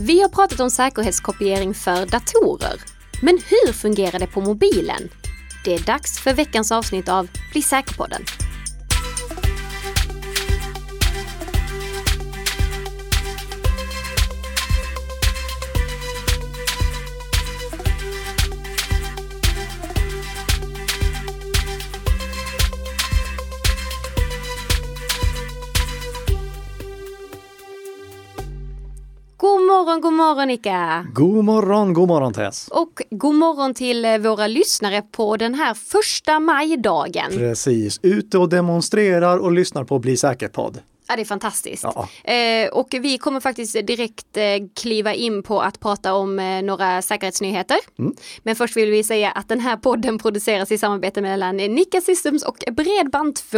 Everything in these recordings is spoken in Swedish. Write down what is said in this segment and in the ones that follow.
Vi har pratat om säkerhetskopiering för datorer. Men hur fungerar det på mobilen? Det är dags för veckans avsnitt av Bli säker-podden. God morgon, Nika! God morgon, god morgon Tess! Och god morgon till eh, våra lyssnare på den här första majdagen. Precis, ute och demonstrerar och lyssnar på Bli säker-podd. Ja, det är fantastiskt. Ja. Eh, och vi kommer faktiskt direkt eh, kliva in på att prata om eh, några säkerhetsnyheter. Mm. Men först vill vi säga att den här podden produceras i samarbete mellan Nika Systems och Bredband2.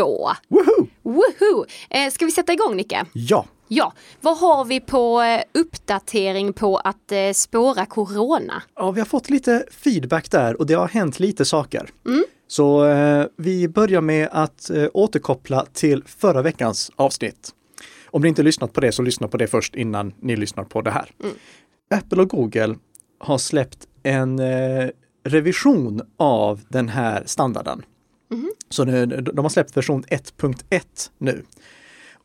Woohoo! Woohoo! Eh, ska vi sätta igång Nika? Ja, Ja, vad har vi på eh, uppdatering på att eh, spåra corona? ja, vi har fått lite feedback där och det har hänt lite saker. Så eh, vi börjar med att eh, återkoppla till förra veckans avsnitt. Om ni inte lyssnat på det så lyssna på det först innan ni lyssnar på det här. Apple och Google har släppt en eh, revision av den här standarden. Så nu, de har släppt version 1.1 nu.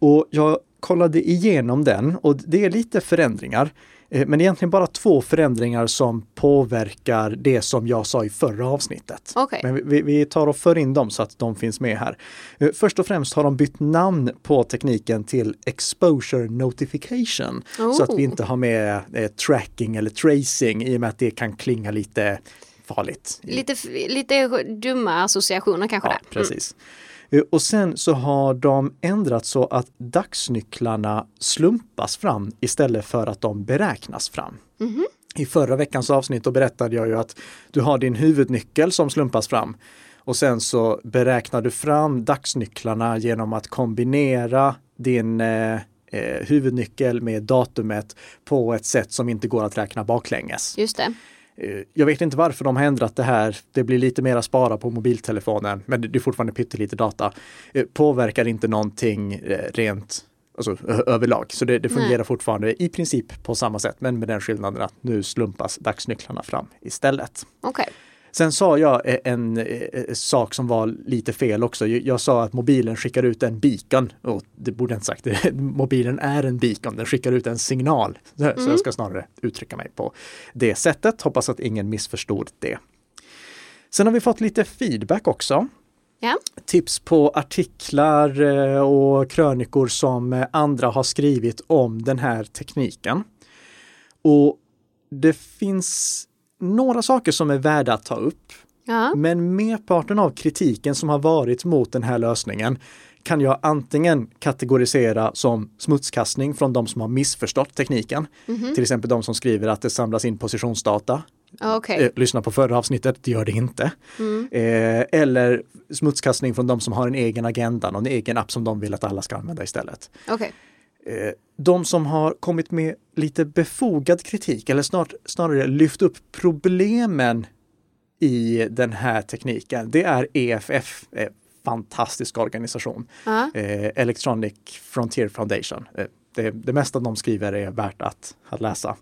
Och jag kollade igenom den och det är lite förändringar. eh, Men egentligen bara två förändringar som påverkar det som jag sa i förra avsnittet. Okej. Men vi, vi tar och för in dem så att de finns med här. Eh, Först och främst har de bytt namn på tekniken till Exposure Notification. Så att Oh. vi inte har med eh, tracking eller tracing i och med att det kan klinga lite farligt. Lite, lite dumma associationer kanske Ja, där. Mm. precis. Eh, Och sen så har de ändrat så att dagsnycklarna slumpas fram istället för att de beräknas fram. Mhm. I förra veckans avsnitt då berättade jag ju att du har din huvudnyckel som slumpas fram och sen så beräknar du fram dagsnycklarna genom att kombinera din eh, eh, huvudnyckel med datumet på ett sätt som inte går att räkna baklänges. Just det. Eh, Jag vet inte varför de har ändrat det här. Det blir lite mera spara på mobiltelefonen, men det är fortfarande pyttelite data. Eh, Påverkar inte någonting eh, rent alltså, överlag. Så det, det fungerar Nej. fortfarande i princip på samma sätt, men med den skillnaden att nu slumpas dagsnycklarna fram istället. Okej. Sen sa jag eh, en eh, sak som var lite fel också. Jag jag sa att mobilen skickar ut en beacon. Och det borde jag inte sagt. Mobilen är en beacon. Den skickar ut en signal. Så så jag ska snarare uttrycka mig på det sättet. Hoppas att ingen missförstod det. Sen har vi fått lite feedback också. Ja. Tips på artiklar eh, och krönikor som eh, andra har skrivit om den här tekniken. Och det finns några saker som är värda att ta upp. Ja. Men merparten av kritiken som har varit mot den här lösningen kan jag antingen kategorisera som smutskastning från de som har missförstått tekniken. Till exempel de som skriver att det samlas in positionsdata. Okej. Eh, lyssna på förra avsnittet, det gör det inte. Eh, eller smutskastning från de som har en egen agenda, någon egen app som de vill att alla ska använda istället. Okej. Eh, de som har kommit med lite befogad kritik eller snart, snarare lyft upp problemen i den här tekniken, det är EFF, eh, fantastisk organisation. Ja. Eh, Electronic Frontier Foundation. Eh, det, det mesta de skriver är värt att, att läsa.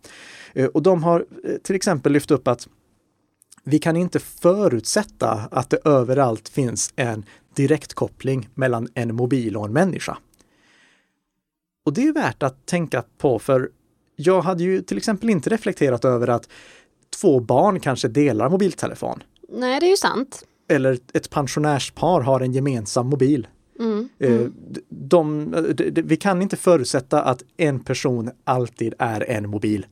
Eh, och de har eh, till exempel lyft upp att vi kan inte förutsätta att det överallt finns en direktkoppling mellan en mobil och en människa. Och det är värt att tänka på för jag hade ju till exempel inte reflekterat över att två barn kanske delar mobiltelefon. Nej, det är ju sant. Eller ett pensionärspar har en gemensam mobil. Mm. Eh, De, de, de, vi kan inte förutsätta att en person alltid är en mobil.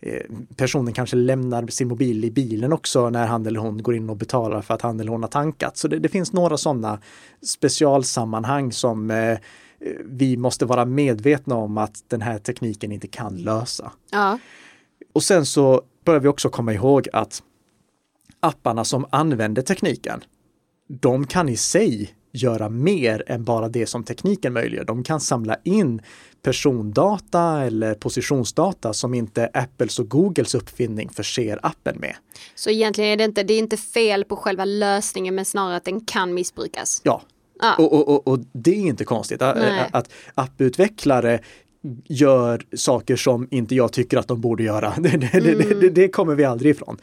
Eh, Personen kanske lämnar sin mobil i bilen också när han eller hon går in och betalar för att han eller hon har tankat. Så det, det finns några sådana specialsammanhang som eh, vi måste vara medvetna om att den här tekniken inte kan lösa. Ja. Och sen så bör vi också komma ihåg att apparna som använder tekniken, de kan i sig göra mer än bara det som tekniken möjliggör. De kan samla in persondata eller positionsdata som inte Apples och Googles uppfinning förser appen med. Så egentligen är det inte, det är inte fel på själva lösningen men snarare att den kan missbrukas. Ja, Ja. och, och, och, och det är inte konstigt. Nej. Att apputvecklare gör saker som inte jag tycker att de borde göra. Det, det, mm. det, det kommer vi aldrig ifrån.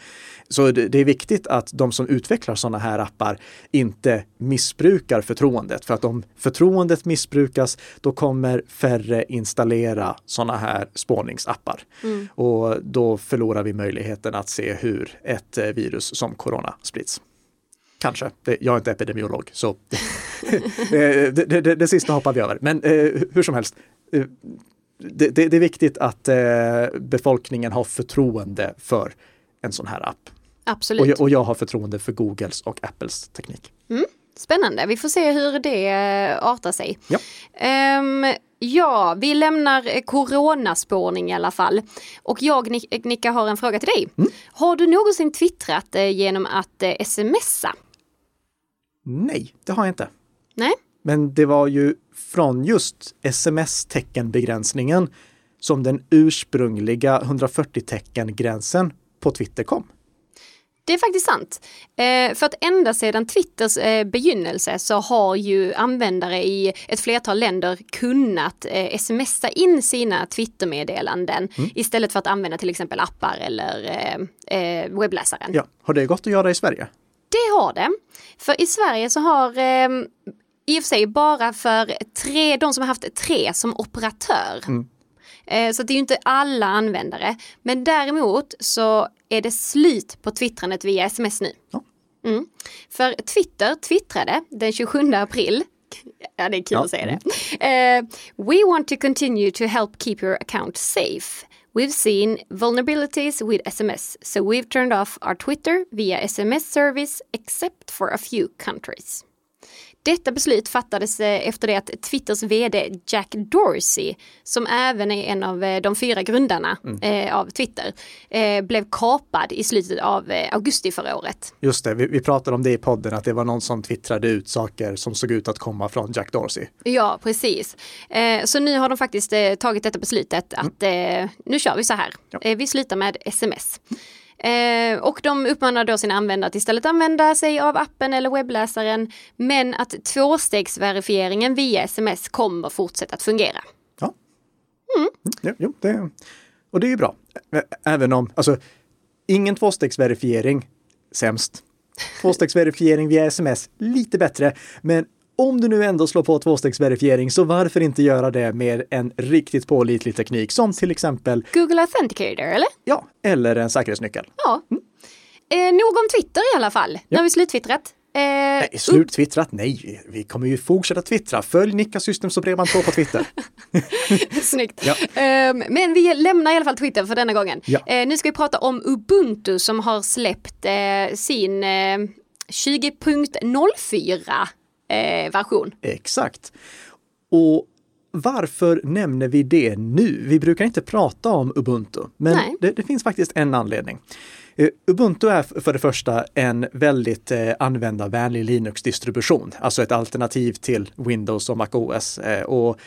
Så det, är viktigt att de som utvecklar sådana här appar inte missbrukar förtroendet. För att om förtroendet missbrukas, då kommer färre installera sådana här spårningsappar. Mm. Och då förlorar vi möjligheten att se hur ett eh, virus som corona sprids. Kanske. Jag är inte epidemiolog, så det, det, det, det, sista hoppar vi över. Men eh, hur som helst, eh, det, är viktigt att eh, befolkningen har förtroende för en sån här app. Absolut. Och jag, och jag har förtroende för Googles och Apples teknik. Mm. Spännande, vi får se hur det artar sig. Ja. Um, ja, vi lämnar coronaspårning i alla fall. Och jag, Nicka, har en fråga till dig. Mm. Har du någonsin twittrat genom att smsa? Nej, det har jag inte. Nej. Men det var ju från just sms-teckenbegränsningen som den ursprungliga 140-tecken-gränsen på Twitter kom. Det är faktiskt sant. Eh, för att ända sedan Twitters eh, begynnelse så har ju användare i ett flertal länder kunnat eh, smsa in sina Twittermeddelanden mm. istället för att använda till exempel appar eller webbläsaren. Ja. Har det gått att göra i Sverige? Det har det. För i Sverige så har eh, i och för sig bara för tre, de som har haft tre som operatör. Mm. Eh, så det är ju inte alla användare. Men däremot så är det slut på twittrandet via sms nu. Ja. Mm. För Twitter twittrade den 27 april Ja, det är kul ja. att säga det. Uh, we want to continue to help keep your account safe. We've seen vulnerabilities with SMS, so we've turned off our Twitter via SMS service except for a few countries. Detta beslut fattades eh, efter det att Twitters vd Jack Dorsey, som även är en av eh, de fyra grundarna mm. Eh, av Twitter, blev kapad i slutet av augusti förra året. Just det, vi, vi pratade om det i podden, att det var någon som twittrade ut saker som såg ut att komma från Jack Dorsey. Ja, precis. Så nu har de faktiskt tagit detta beslutet att mm. nu kör vi så här. Ja. Vi slutar med sms. Eh, och de uppmanar då sina användare att istället använda sig av appen eller webbläsaren, men att tvåstegsverifieringen via sms kommer fortsätta att fungera. Ja, mm. ja jo, det, och det är bra. Även om, alltså, ingen tvåstegsverifiering, sämst. Tvåstegsverifiering via sms, lite bättre. Men om du nu ändå slår på tvåstegsverifiering, så varför inte göra det med en riktigt pålitlig teknik som till exempel Google Authenticator, eller? Ja, eller en säkerhetsnyckel. Ja. Mm. Eh, nog om Twitter i alla fall. Ja. Nu har vi sluttvittrat. Eh, nej, sluttvittrat? Nej, vi kommer ju fortsätta twittra. Följ Nicka Systems och Bredband2 på Twitter. Snyggt. Ja. Eh, men vi lämnar i alla fall Twitter för denna gången. Ja. Eh, nu ska vi prata om Ubuntu som har släppt eh, sin 20.04 eh, eh, version. Exakt. Och varför nämner vi det nu? Vi brukar inte prata om Ubuntu, men det, det, finns faktiskt en anledning. Uh, Ubuntu är för det första en väldigt uh, användarvänlig Linux-distribution, alltså ett alternativ till Windows och MacOS. Uh, och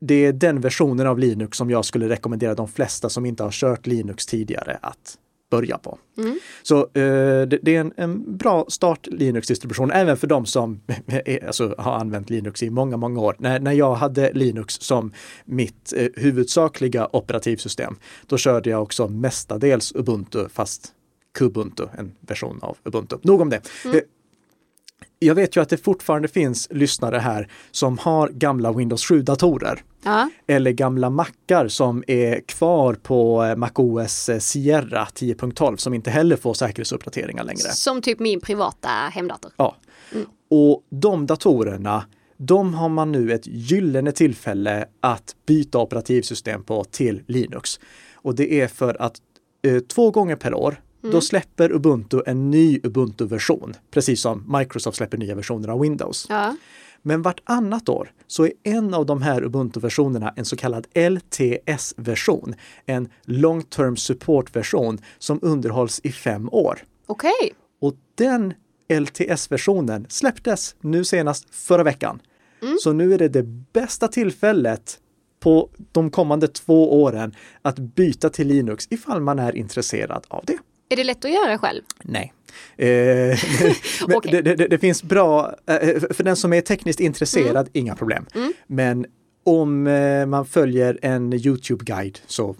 det är den versionen av Linux som jag skulle rekommendera de flesta som inte har kört Linux tidigare att börja på. Mm. Så eh, det, det, är en, en bra start Linux-distribution, även för de som alltså, har använt Linux i många, många år. När, när jag hade Linux som mitt eh, huvudsakliga operativsystem, då körde jag också mestadels Ubuntu, fast Kubuntu, en version av Ubuntu. Nog om det. Mm. Jag vet ju att det fortfarande finns lyssnare här som har gamla Windows 7-datorer. Ja. Eller gamla Macar som är kvar på eh, MacOS eh, Sierra 10.12 som inte heller får säkerhetsuppdateringar längre. Som typ min privata hemdator. Ja. Mm. Och de datorerna, de har man nu ett gyllene tillfälle att byta operativsystem på till Linux. Och det är för att eh, två gånger per år Mm. Då släpper Ubuntu en ny Ubuntu-version, precis som Microsoft släpper nya versioner av Windows. Ja. Men vartannat år så är en av de här Ubuntu-versionerna en så kallad LTS-version, en Long Term Support-version som underhålls i fem år. Okej. Okay. Och den LTS-versionen släpptes nu senast förra veckan. Mm. Så nu är det det bästa tillfället på de kommande två åren att byta till Linux ifall man är intresserad av det. Är det lätt att göra själv? Nej. Eh, okay. det, det, det, finns bra, eh, för den som är tekniskt intresserad, mm. inga problem. Mm. Men om eh, man följer en Youtube-guide så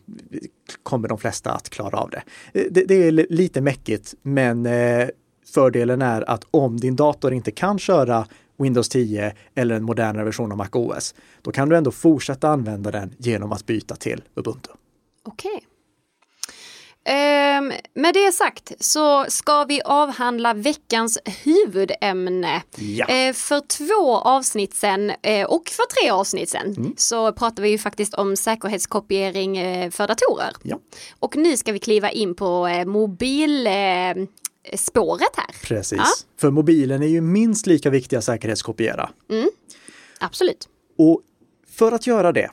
kommer de flesta att klara av det. Eh, det, det är lite mäckigt, men eh, fördelen är att om din dator inte kan köra Windows 10 eller en modernare version av MacOS, då kan du ändå fortsätta använda den genom att byta till Ubuntu. Okej. Okay. Um, med det sagt så ska vi avhandla veckans huvudämne. Ja. Uh, för två avsnitt sen uh, och för tre avsnitt sen mm. så pratade vi ju faktiskt om säkerhetskopiering uh, för datorer. Ja. Och nu ska vi kliva in på mobil spåret här. Precis, ja. för mobilen är ju minst lika viktig att säkerhetskopiera. Mm. Absolut. Och för att göra det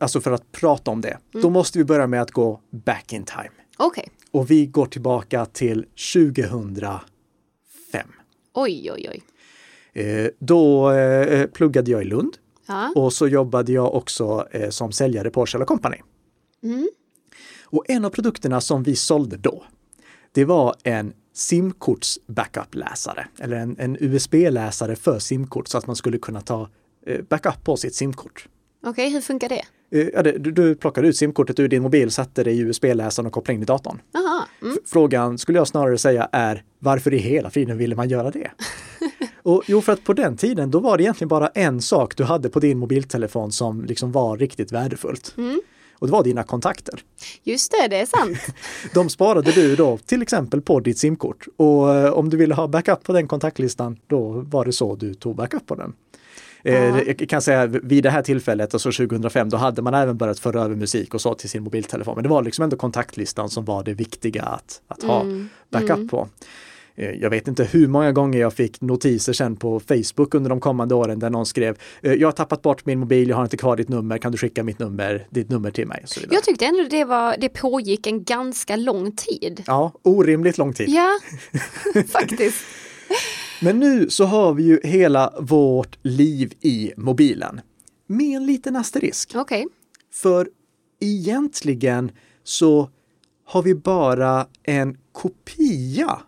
alltså för att prata om det, mm. då måste vi börja med att gå back in time. Okay. Och vi går tillbaka till 2005. Oj, oj, oj. Eh, då eh, pluggade jag i Lund ja. och så jobbade jag också eh, som säljare på Shell Company. Mm. Och en av produkterna som vi sålde då, det var en simkorts backup-läsare eller en, en USB-läsare för simkort så att man skulle kunna ta eh, backup på sitt simkort. Okej, okay, hur funkar det? Eh, ja, det, du, du plockade ut simkortet ur din mobil, satte det i USB-läsaren och kopplade in i datorn. Aha, mm. Frågan skulle jag snarare säga är varför i hela friden ville man göra det? och jo, för att på den tiden då var det egentligen bara en sak du hade på din mobiltelefon som liksom var riktigt värdefullt. Mm. Och det var dina kontakter. Just det, det är sant. De sparade du då till exempel på ditt simkort. Och eh, om du ville ha backup på den kontaktlistan, då var det så du tog backup på den. Eh, jag kan säga vid det här tillfället, alltså 2005, då hade man även börjat föra över musik och så till sin mobiltelefon. Men det var liksom ändå kontaktlistan som var det viktiga att, att ha mm. backup mm. på. Eh, jag vet inte hur många gånger jag fick notiser sen på Facebook under de kommande åren där någon skrev eh, Jag har tappat bort min mobil, jag har inte kvar ditt nummer, kan du skicka mitt nummer, ditt nummer till mig? jag tyckte ändå det, var, det pågick en ganska lång tid. Ja, orimligt lång tid. Ja, faktiskt. Men nu så har vi ju hela vårt liv i mobilen. Med en liten asterisk. Okay. För egentligen så har vi bara en kopia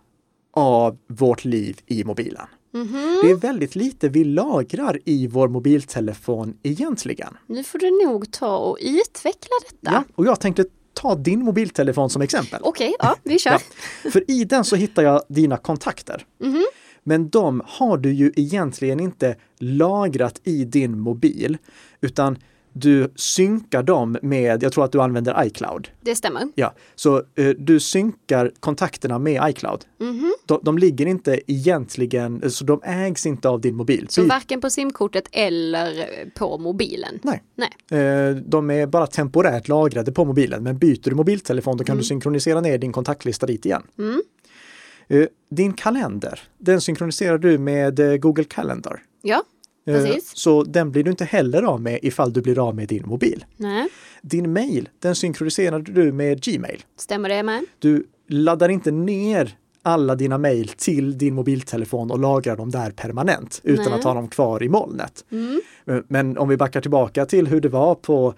av vårt liv i mobilen. Mm -hmm. Det är väldigt lite vi lagrar i vår mobiltelefon egentligen. Nu får du nog ta och utveckla detta. Ja, och jag tänkte ta din mobiltelefon som exempel. Okej, okay, ja, vi kör. Ja, för i den så hittar jag dina kontakter. Mm -hmm. Men de har du ju egentligen inte lagrat i din mobil, utan du synkar dem med, jag tror att du använder iCloud. Det stämmer. Ja, så eh, du synkar kontakterna med iCloud. Mm -hmm. de, de, ligger inte egentligen, så de ägs inte av din mobil. Så varken på simkortet eller på mobilen? Nej. Nej. Eh, de är bara temporärt lagrade på mobilen, men byter du mobiltelefon då kan mm. du synkronisera ner din kontaktlista dit igen. Mm. Eh, din kalender, den synkroniserar du med eh, Google Calendar. Ja, eh, precis. Så den blir du inte heller av med ifall du blir av med din mobil. Nej. Din mail, den synkroniserar du med Gmail. Stämmer det med? Du laddar inte ner alla dina mejl till din mobiltelefon och lagrar dem där permanent utan Nej. att ha dem kvar i molnet. Mm. Men om vi backar tillbaka till hur det var på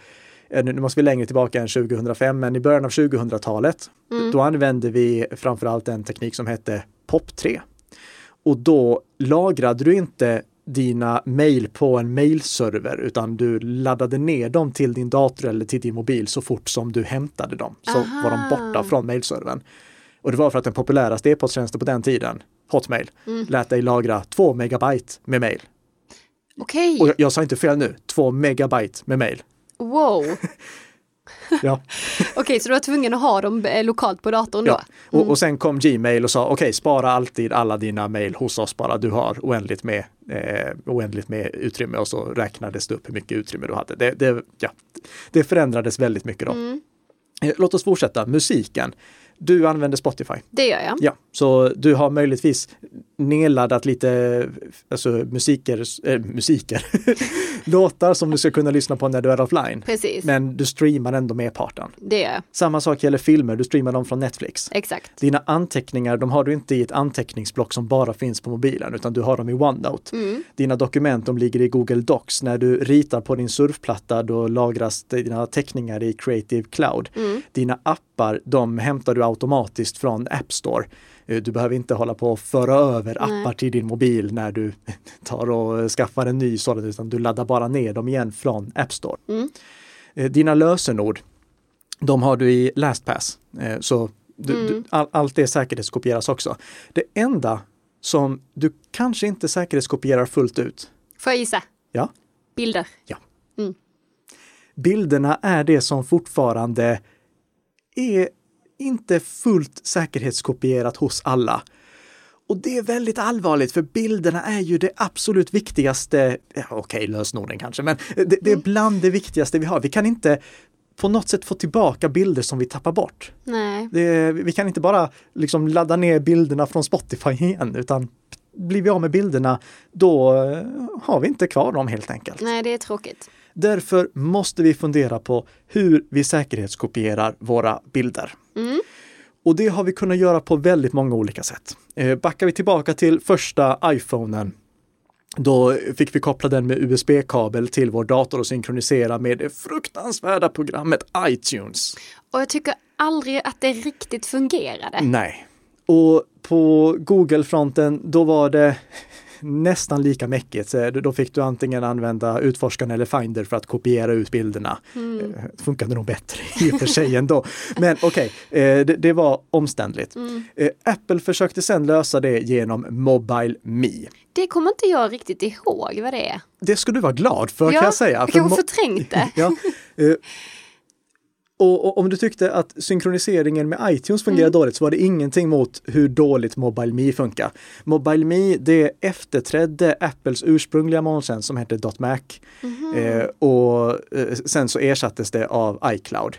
nu måste vi längre tillbaka än 2005, men i början av 2000-talet, mm. då använde vi framförallt en teknik som hette POP3. Och då lagrade du inte dina mejl på en mailserver utan du laddade ner dem till din dator eller till din mobil så fort som du hämtade dem. Så Aha. var de borta från mailservern. Och det var för att den populäraste e-posttjänsten på den tiden, Hotmail, mm. lät dig lagra två megabyte med mail. Okej. Okay. Och jag, jag sa inte fel nu, två megabyte med mail. Wow! ja. okej, okay, så du var tvungen att ha dem eh, lokalt på datorn då? Ja, och, mm. och sen kom Gmail och sa okej, okay, spara alltid alla dina mejl hos oss bara. Du har oändligt med, eh, oändligt med utrymme och så räknades det upp hur mycket utrymme du hade. Det, det, ja, det förändrades väldigt mycket då. Mm. Eh, låt oss fortsätta, musiken. Du använder Spotify. Det gör jag. Ja, så du har möjligtvis nedladdat lite alltså, musiker, äh, musiker. låtar som du ska kunna lyssna på när du är offline. Precis. Men du streamar ändå merparten. Det jag. Samma sak gäller filmer, du streamar dem från Netflix. Exakt. Dina anteckningar, de har du inte i ett anteckningsblock som bara finns på mobilen, utan du har dem i OneNote. Mm. Dina dokument, de ligger i Google Docs. När du ritar på din surfplatta, då lagras dina teckningar i Creative Cloud. Mm. Dina appar, de hämtar du automatiskt från App Store. Eh, Du behöver inte hålla på och föra över Nej. appar till din mobil när du tar och skaffar en ny sådan, utan du laddar bara ner dem igen från App Store. Mm. Eh, Dina lösenord, de har du i LastPass. Eh, Så du, Mm. du, all, allt det säkerhetskopieras också. Det enda som du kanske inte säkerhetskopierar fullt ut, Får jag gissa? ja, Bilder. bilderna är det som fortfarande är inte fullt säkerhetskopierat hos alla. Och det är väldigt allvarligt för bilderna är ju det absolut viktigaste, ja, okej lösenorden kanske, men det, det är bland det viktigaste vi har. Vi kan inte på något sätt få tillbaka bilder som vi tappar bort. Nej. Det, vi kan inte bara liksom ladda ner bilderna från Spotify igen, utan blir vi av med bilderna, då eh, har vi inte kvar dem helt enkelt. Nej, det är tråkigt. Därför måste vi fundera på hur vi säkerhetskopierar våra bilder. Mm. Och det har vi kunnat göra på väldigt många olika sätt. Eh, backar vi tillbaka till första iPhonen då fick vi koppla den med USB-kabel till vår dator och synkronisera med det fruktansvärda programmet iTunes. Och jag tycker aldrig att det riktigt fungerade. Nej. Och på Google-fronten, då var det nästan lika mäckigt. Så Då fick du antingen använda utforskaren eller Finder för att kopiera ut bilderna. Mm. Eh, Funkade nog bättre i och för sig ändå. Men okej, eh, det, det var omständligt. Mm. Eh, Apple försökte sedan lösa det genom Mobile Me. Det kommer inte jag riktigt ihåg vad det är. Det ska du vara glad för ja, kan jag säga. Jag mo- förträngt det. ja, eh, och, och om du tyckte att synkroniseringen med iTunes fungerade dåligt så var det ingenting mot hur dåligt Mobile Me funkar. Mobile Me det efterträdde Apples ursprungliga molntjänst som hette .Mac eh, och eh, sen så ersattes det av iCloud.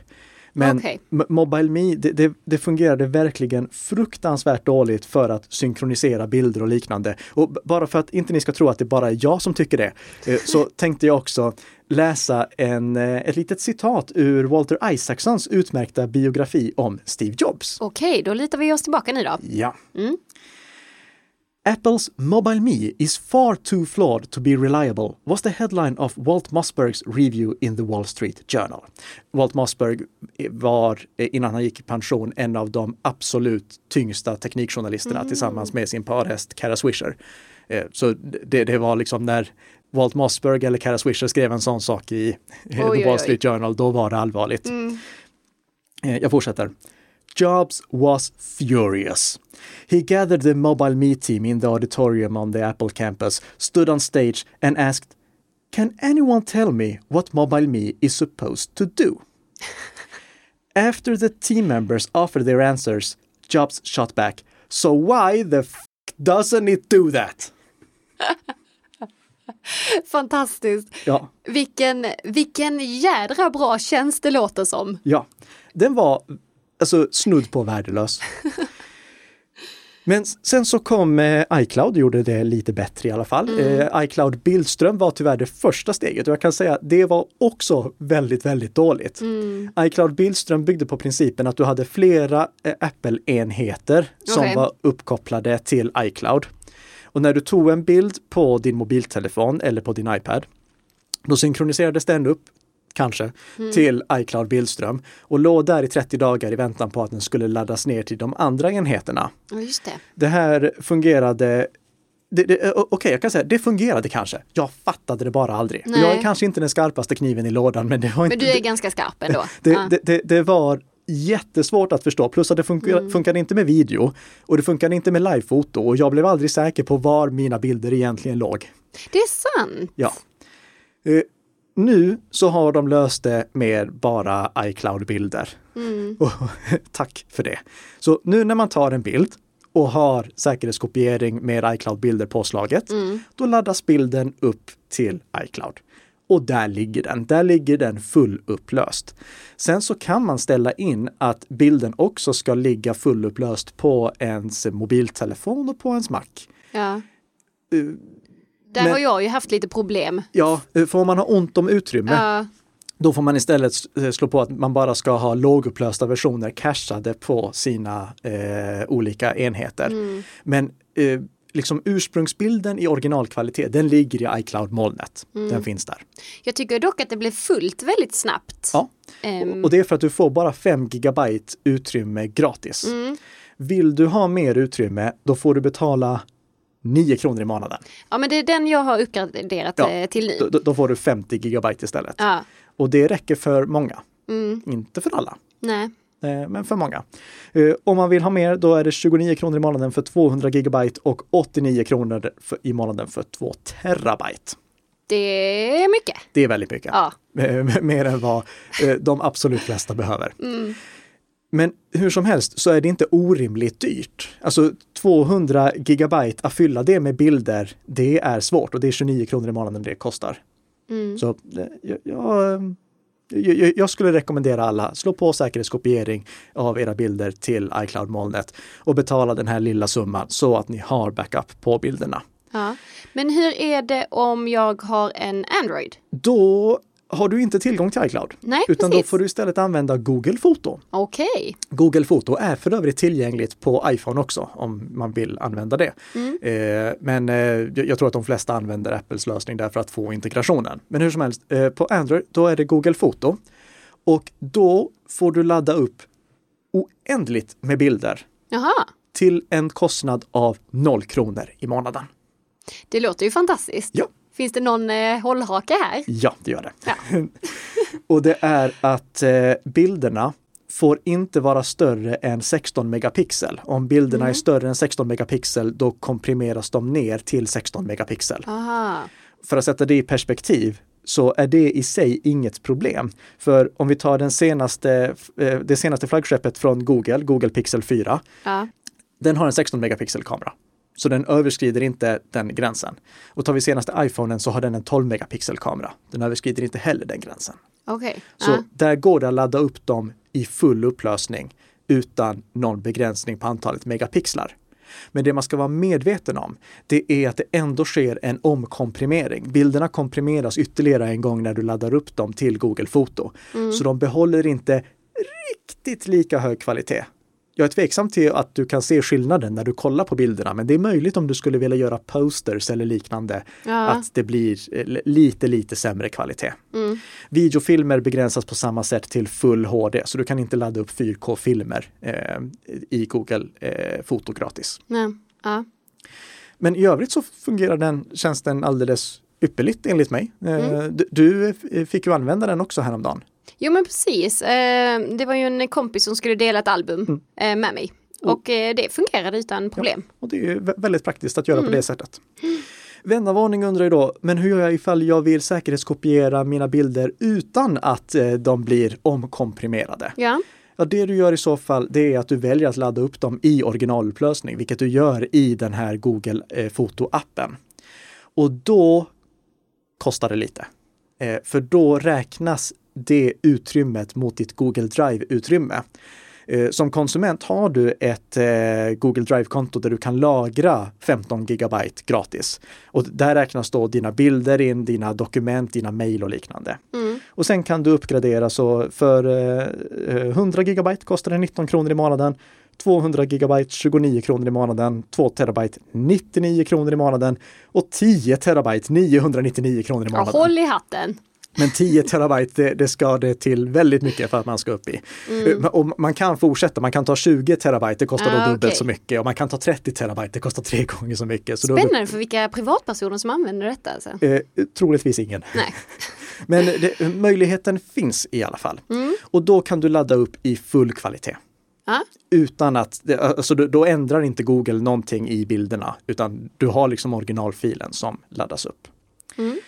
Men. M- Mobile Me, det, det, det fungerade verkligen fruktansvärt dåligt för att synkronisera bilder och liknande. Och bara för att inte ni ska tro att det bara är jag som tycker det, eh, så tänkte jag också läsa en, eh, ett litet citat ur Walter Isaacsons utmärkta biografi om Steve Jobs. Okej, då litar vi oss tillbaka nu då. Ja. Apple's Mobile Me is far too flawed to be reliable was the headline of Walt Mossbergs review in the Wall Street Journal. Walt Mossberg var, eh, innan han gick i pension, en av de absolut tyngsta teknikjournalisterna tillsammans med sin parhäst Kara Swisher. Eh, Så det, det var liksom när Walt Mossberg eller Kara Swisher skrev en sån sak i Oj, The oj, Wall oj. Street Journal, då var det allvarligt. Eh, Jag fortsätter. Jobs was furious. He gathered the Mobile Me team in the auditorium on the Apple campus, stood on stage, and asked, Can anyone tell me what Mobile Me is supposed to do? After the team members offered their answers, Jobs shot back, So why the f doesn't it do that? Fantastiskt. Ja, Vilken, vilken jädra bra tjänst det låter som. Ja, den var alltså snudd på värdelös. Men sen så kom eh, iCloud och gjorde det lite bättre i alla fall. Eh, iCloud Bildström var tyvärr det första steget och jag kan säga att det var också väldigt, väldigt dåligt. iCloud Bildström byggde på principen att du hade flera eh, Apple-enheter som Okej. var uppkopplade till iCloud. Och när du tog en bild på din mobiltelefon eller på din iPad, då synkroniserades den upp, kanske, till iCloud Bildström och låg där i 30 dagar i väntan på att den skulle laddas ner till de andra enheterna. Just det. Det här fungerade eh, Okej, jag kan säga det fungerade kanske. Jag fattade det bara aldrig. Nej. Jag är kanske inte den skarpaste kniven i lådan, men det var inte... Men du är det- ganska skarp ändå. det, Ja. det, det, det var jättesvårt att förstå, plus att det funkar, Mm. funkade inte med video och det funkade inte med livefoto och jag blev aldrig säker på var mina bilder egentligen låg. Det är sant. Ja. Eh, nu så har de löst det med bara iCloud-bilder. Mm. Och, tack för det. Så nu när man tar en bild och har säkerhetskopiering med iCloud-bilder påslaget, Mm. då laddas bilden upp till iCloud. Och där ligger den. Där ligger den fullupplöst. Sen så kan man ställa in att bilden också ska ligga fullupplöst på ens mobiltelefon och på ens Mac. Ja. Eh, Där Men- har jag ju haft lite problem. Ja, eh, får man ha ont om utrymme, Ja, då får man istället s- slå på att man bara ska ha lågupplösta versioner cachade på sina eh, olika enheter. Mm. Men eh, liksom ursprungsbilden i originalkvalitet, den ligger i iCloud-molnet. Mm. Den finns där. jag tycker dock att det blev fullt väldigt snabbt. Ja. Ehm, Och det är för att du får bara 5 gigabyte utrymme gratis. mm. Vill du ha mer utrymme, då får du betala 9 kronor i månaden. Ja men det är den jag har uppgraderat Ja, eh, till nu. Då, då får du 50 gigabyte istället. Ja. Och det räcker för många. Mm. Inte för alla, Nej. eh, men för många. Eh, Om man vill ha mer, då är det 29 kronor i månaden för 200 gigabyte och 89 kronor för, i månaden för 2 terabyte. Det är mycket. Det är väldigt mycket. Ja. Mer än vad de absolut flesta behöver. Mm. Men hur som helst så är det inte orimligt dyrt. Alltså 200 gigabyte, att fylla det med bilder, det är svårt och det är 29 kronor i månaden det kostar. Mm. Så eh, jag, jag, jag, jag skulle rekommendera alla, slå på säkerhetskopiering av era bilder till iCloud-molnet och betala den här lilla summan så att ni har backup på bilderna. Ja. Men hur är det om jag har en Android? Då har du inte tillgång till iCloud, Nej, utan då precis. får du istället använda Google Foto. Okej. Google Foto är för övrigt tillgängligt på iPhone också om man vill använda det. Mm. Eh, men eh, jag tror att de flesta använder Apples lösning där för att få integrationen. Men hur som helst, eh, på Android då är det Google Foto och då får du ladda upp oändligt med bilder Jaha. till en kostnad av 0 kronor i månaden. Det låter ju fantastiskt. Ja. Finns det någon eh, hållhake här? Ja, det gör det. Ja. och det är att eh, bilderna får inte vara större än 16 megapixel. Om bilderna är större än 16 megapixel, då komprimeras de ner till 16 megapixel. Aha. För att sätta det i perspektiv så är det i sig inget problem. För om vi tar den senaste, eh, det senaste flaggskeppet från Google, Google Pixel 4, Ja. den har en 16 megapixel kamera. Så den överskrider inte den gränsen. Och tar vi senaste iPhonen så har den en 12 megapixel kamera. Den överskrider inte heller den gränsen. Okej. Så Ja. där går det att ladda upp dem i full upplösning utan någon begränsning på antalet megapixlar. Men det man ska vara medveten om, det är att det ändå sker en omkomprimering. Bilderna komprimeras ytterligare en gång när du laddar upp dem till Google Foto. Så de behåller inte riktigt lika hög kvalitet. Jag är tveksam till att du kan se skillnaden när du kollar på bilderna, men det är möjligt om du skulle vilja göra posters eller liknande, Ja. att det blir eh, lite, lite sämre kvalitet. Mm. Videofilmer begränsas på samma sätt till full HD, så du kan inte ladda upp 4K-filmer eh, i Google eh, Foto gratis. Nej. Ja. Men i övrigt så fungerar den tjänsten alldeles ypperligt enligt mig. Eh, Mm. du, du fick ju använda den också häromdagen. Jo men precis. Eh, det var ju en kompis som skulle dela ett album Mm. eh, med mig. Och eh, det fungerade utan problem. Och det är väldigt praktiskt att göra Mm. på det sättet. Vän av ordning undrar ju då, men hur gör jag ifall jag vill säkerhetskopiera mina bilder utan att de blir omkomprimerade? Ja. Ja, det du gör i så fall, det är att du väljer att ladda upp dem i originalupplösning, vilket du gör i den här Google eh, Foto-appen. Och då kostar det lite. Eh, för då räknas det utrymmet mot ditt Google Drive-utrymme. Eh, som konsument har du ett eh, Google Drive-konto där du kan lagra 15 gigabyte gratis. Och där räknas då dina bilder in, dina dokument, dina mejl och liknande. Mm. Och sen kan du uppgradera så för eh, 100 gigabyte kostar det 19 kronor i månaden. 200 gigabyte 29 kronor i månaden, 2 terabyte 99 kronor i månaden och 10 terabyte 999 kronor i Ja, månaden. håll i hatten. Men 10 terabyte, det, det ska det till väldigt mycket för att man ska upp i. Mm. Eh, Och man kan fortsätta, man kan ta 20 terabyte, det kostar Ah, då dubbelt okej. så mycket. Och man kan ta 30 terabyte, det kostar tre gånger så mycket. Så då, Spännande för vilka privatpersoner som använder detta. Alltså. eh, troligtvis ingen. Nej. Men det, möjligheten finns i alla fall. Mm. Och då kan du ladda upp i full kvalitet. Utan att, alltså då, då ändrar inte Google någonting i bilderna, utan du har liksom originalfilen som laddas upp. Mm.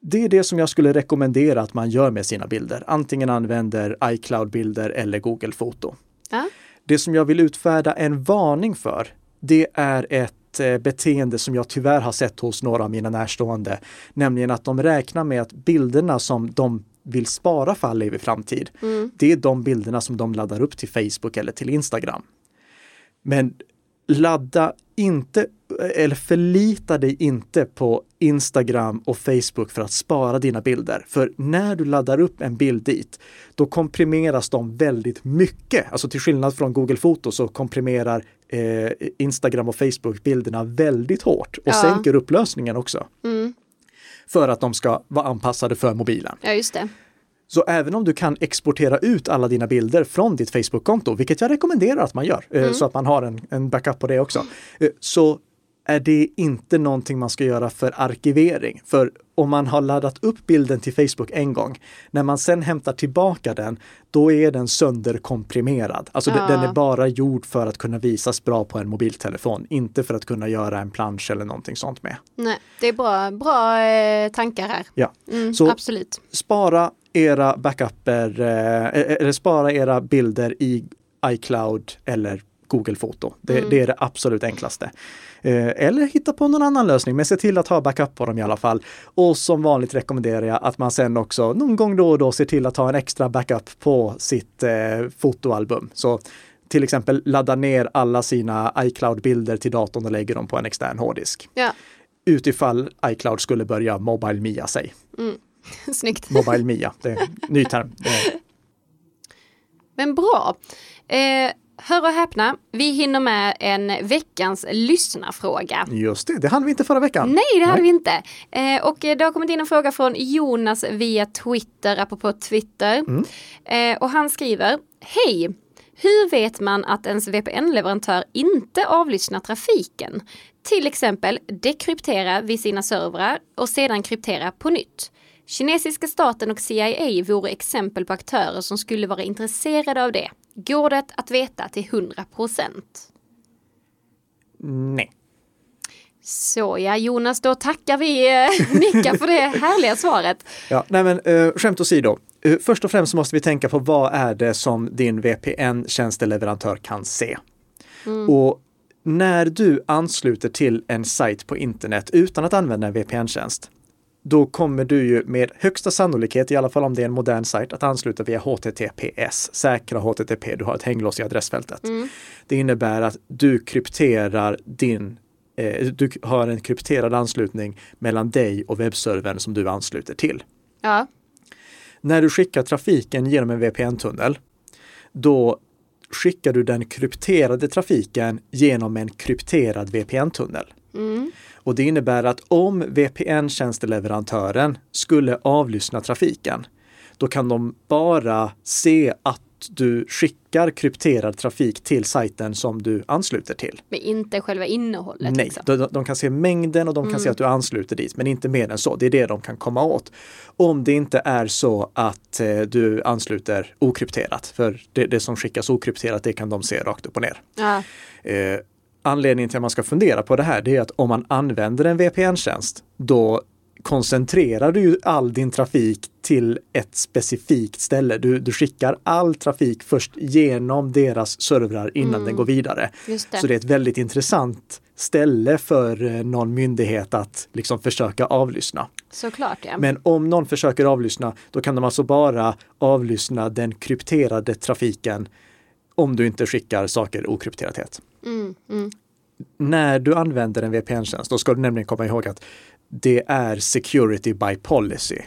Det är det som jag skulle rekommendera att man gör med sina bilder. Antingen använder iCloud-bilder eller Google Foto. Ja. Det som jag vill utfärda en varning för, det är ett eh, beteende som jag tyvärr har sett hos några av mina närstående. Nämligen att de räknar med att bilderna som de vill spara för all evig framtid, Mm. det är de bilderna som de laddar upp till Facebook eller till Instagram. Men ladda inte, eller förlita dig inte på Instagram och Facebook för att spara dina bilder. För när du laddar upp en bild dit, då komprimeras de väldigt mycket. Alltså till skillnad från Google Foto så komprimerar eh, Instagram och Facebook bilderna väldigt hårt och Ja. sänker upplösningen också. Mm. För att de ska vara anpassade för mobilen. ja, just det. Så även om du kan exportera ut alla dina bilder från ditt Facebook-konto, vilket jag rekommenderar att man gör, eh, mm. så att man har en, en backup på det också, eh, så är det inte någonting man ska göra för arkivering. För om man har laddat upp bilden till Facebook en gång, när man sen hämtar tillbaka den, då är den sönderkomprimerad. Alltså ja. den är bara gjord för att kunna visas bra på en mobiltelefon, inte för att kunna göra en plansch eller någonting sånt med. Nej, det är bra, bra eh, tankar här. Ja, mm, så absolut. spara era backuper, eh, eller spara era bilder i iCloud eller Google Foto. Det, mm. det, är det absolut enklaste. Eh, eller hitta på någon annan lösning, men se till att ha backup på dem i alla fall. Och som vanligt rekommenderar jag att man sen också någon gång då och då ser till att ha en extra backup på sitt eh, fotoalbum. Så till exempel ladda ner alla sina iCloud-bilder till datorn och lägger dem på en extern hårddisk. Ja. Utifall iCloud skulle börja Mobile Mia sig. Mm. Snyggt. Mobile Mia, det är en ny term. Men bra. Eh, Hör och häpna, vi hinner med en veckans lyssnarfråga. Just det, det hade vi inte förra veckan. Nej, det hade Nej. vi inte. Eh, och det har kommit in en fråga från Jonas via Twitter, apropå Twitter. Mm. Eh, och han skriver, Hej! Hur vet man att ens VPN-leverantör inte avlyssnar trafiken? Till exempel dekryptera vid sina servrar och sedan kryptera på nytt. Kinesiska staten och CIA vore exempel på aktörer som skulle vara intresserade av det. Går det att veta till 100 procent? Nej. Så ja, Jonas, då tackar vi eh, Nicka för det härliga svaret. Ja, nej men uh, skämt åsido. Uh, först och främst måste vi tänka på vad är det som din VPN-tjänsteleverantör kan se? Mm. Och när du ansluter till en sajt på internet utan att använda en VPN-tjänst, då kommer du ju med högsta sannolikhet, i alla fall om det är en modern sajt, att ansluta via HTTPS, säkra HTTP. Du har ett hänglås i adressfältet. Mm. Det innebär att du krypterar din eh, du har en krypterad anslutning mellan dig och webbservern som du ansluter till. Ja. När du skickar trafiken genom en VPN-tunnel, då skickar du den krypterade trafiken genom en krypterad VPN-tunnel. Mm. Och det innebär att om VPN-tjänsteleverantören skulle avlyssna trafiken, då kan de bara se att du skickar krypterad trafik till sajten som du ansluter till. Men inte själva innehållet? Nej, liksom. de, de, kan se mängden och de kan mm. se att du ansluter dit, men inte mer än så. Det är det de kan komma åt. Om det inte är så att eh, du ansluter okrypterat, för det, det, som skickas okrypterat, det kan de se rakt upp och ner. Ja. Eh, anledningen till att man ska fundera på det här, det är att om man använder en VPN-tjänst, då koncentrerar du ju all din trafik till ett specifikt ställe. Du, du skickar all trafik först genom deras servrar innan mm. den går vidare. Det. Så det är ett väldigt intressant ställe för eh, någon myndighet att liksom försöka avlyssna. Såklart ja. Men om någon försöker avlyssna, då kan de alltså bara avlyssna den krypterade trafiken om du inte skickar saker okrypterat. Mm, mm. När du använder en VPN-tjänst, då ska du nämligen komma ihåg att det är security by policy.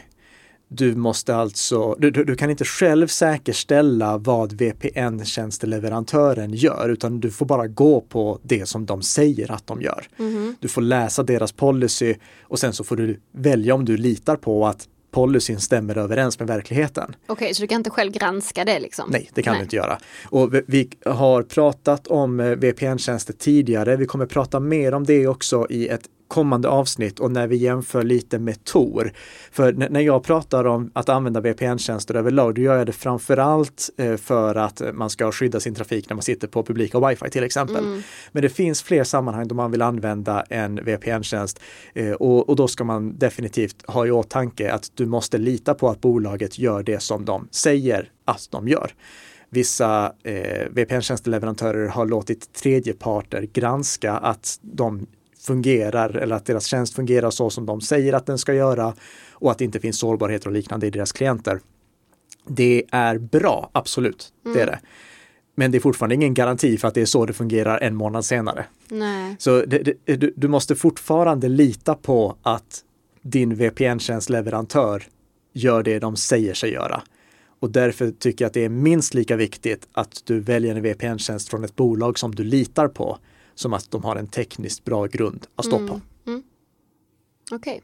Du måste alltså, du, du kan inte själv säkerställa vad VPN-tjänsteleverantören gör, utan du får bara gå på det som de säger att de gör. Mm. Du får läsa deras policy och sen så får du välja om du litar på att policyn stämmer överens med verkligheten. Okej, okay, så du kan inte själv granska det? Liksom? Nej, det kan Nej. du inte göra. Och vi har pratat om eh, VPN-tjänster tidigare. Vi kommer prata mer om det också i ett kommande avsnitt och när vi jämför lite med Tor. För när jag pratar om att använda VPN-tjänster överlag, då gör jag det framförallt eh, för att man ska skydda sin trafik när man sitter på publika wifi till exempel. Mm. Men det finns fler sammanhang då man vill använda en VPN-tjänst eh, och, och då ska man definitivt ha i åtanke att du måste lita på att bolaget gör det som de säger att de gör. Vissa eh, VPN-tjänsteleverantörer har låtit tredjeparter granska att de fungerar eller att deras tjänst fungerar så som de säger att den ska göra och att det inte finns sårbarheter och liknande i deras klienter. Det är bra, absolut, mm. det är det. Men det är fortfarande ingen garanti för att det är så det fungerar en månad senare. Nej. Så det, det, du, du måste fortfarande lita på att din VPN-tjänstleverantör gör det de säger sig göra. Och därför tycker jag att det är minst lika viktigt att du väljer en VPN-tjänst från ett bolag som du litar på som att de har en tekniskt bra grund att stå mm. på. Mm. Okej. Okay.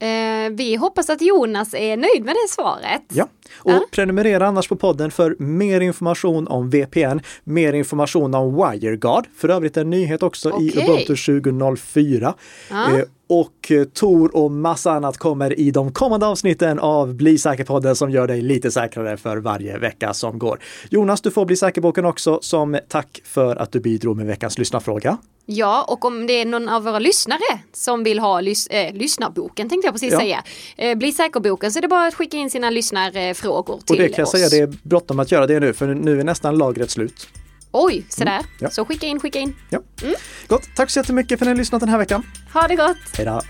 Eh, vi hoppas att Jonas är nöjd med det svaret. Ja, och ja. prenumerera annars på podden för mer information om VPN, mer information om WireGuard, för övrigt en nyhet också okay. i Ubuntu 2004. Ja. Eh, och eh, Tor och massa annat kommer i de kommande avsnitten av Bli säker-podden som gör dig lite säkrare för varje vecka som går. Jonas, du får Bli säker-boken också som tack för att du bidrog med veckans lyssnarfråga. Ja, och om det är någon av våra lyssnare som vill ha lys äh, lyssnarboken tänkte jag precis ja. säga. Eh, bli säker-boken så är det bara att skicka in sina lyssnarfrågor till oss. Och det kan jag säga, det är bråttom att göra det nu för nu är nästan lagret slut. Oj, sådär. Mm, ja. Så skicka in, skicka in. Ja. Mm. Gott, tack så jättemycket för att ni har lyssnat den här veckan. Ha det gott! Hej då!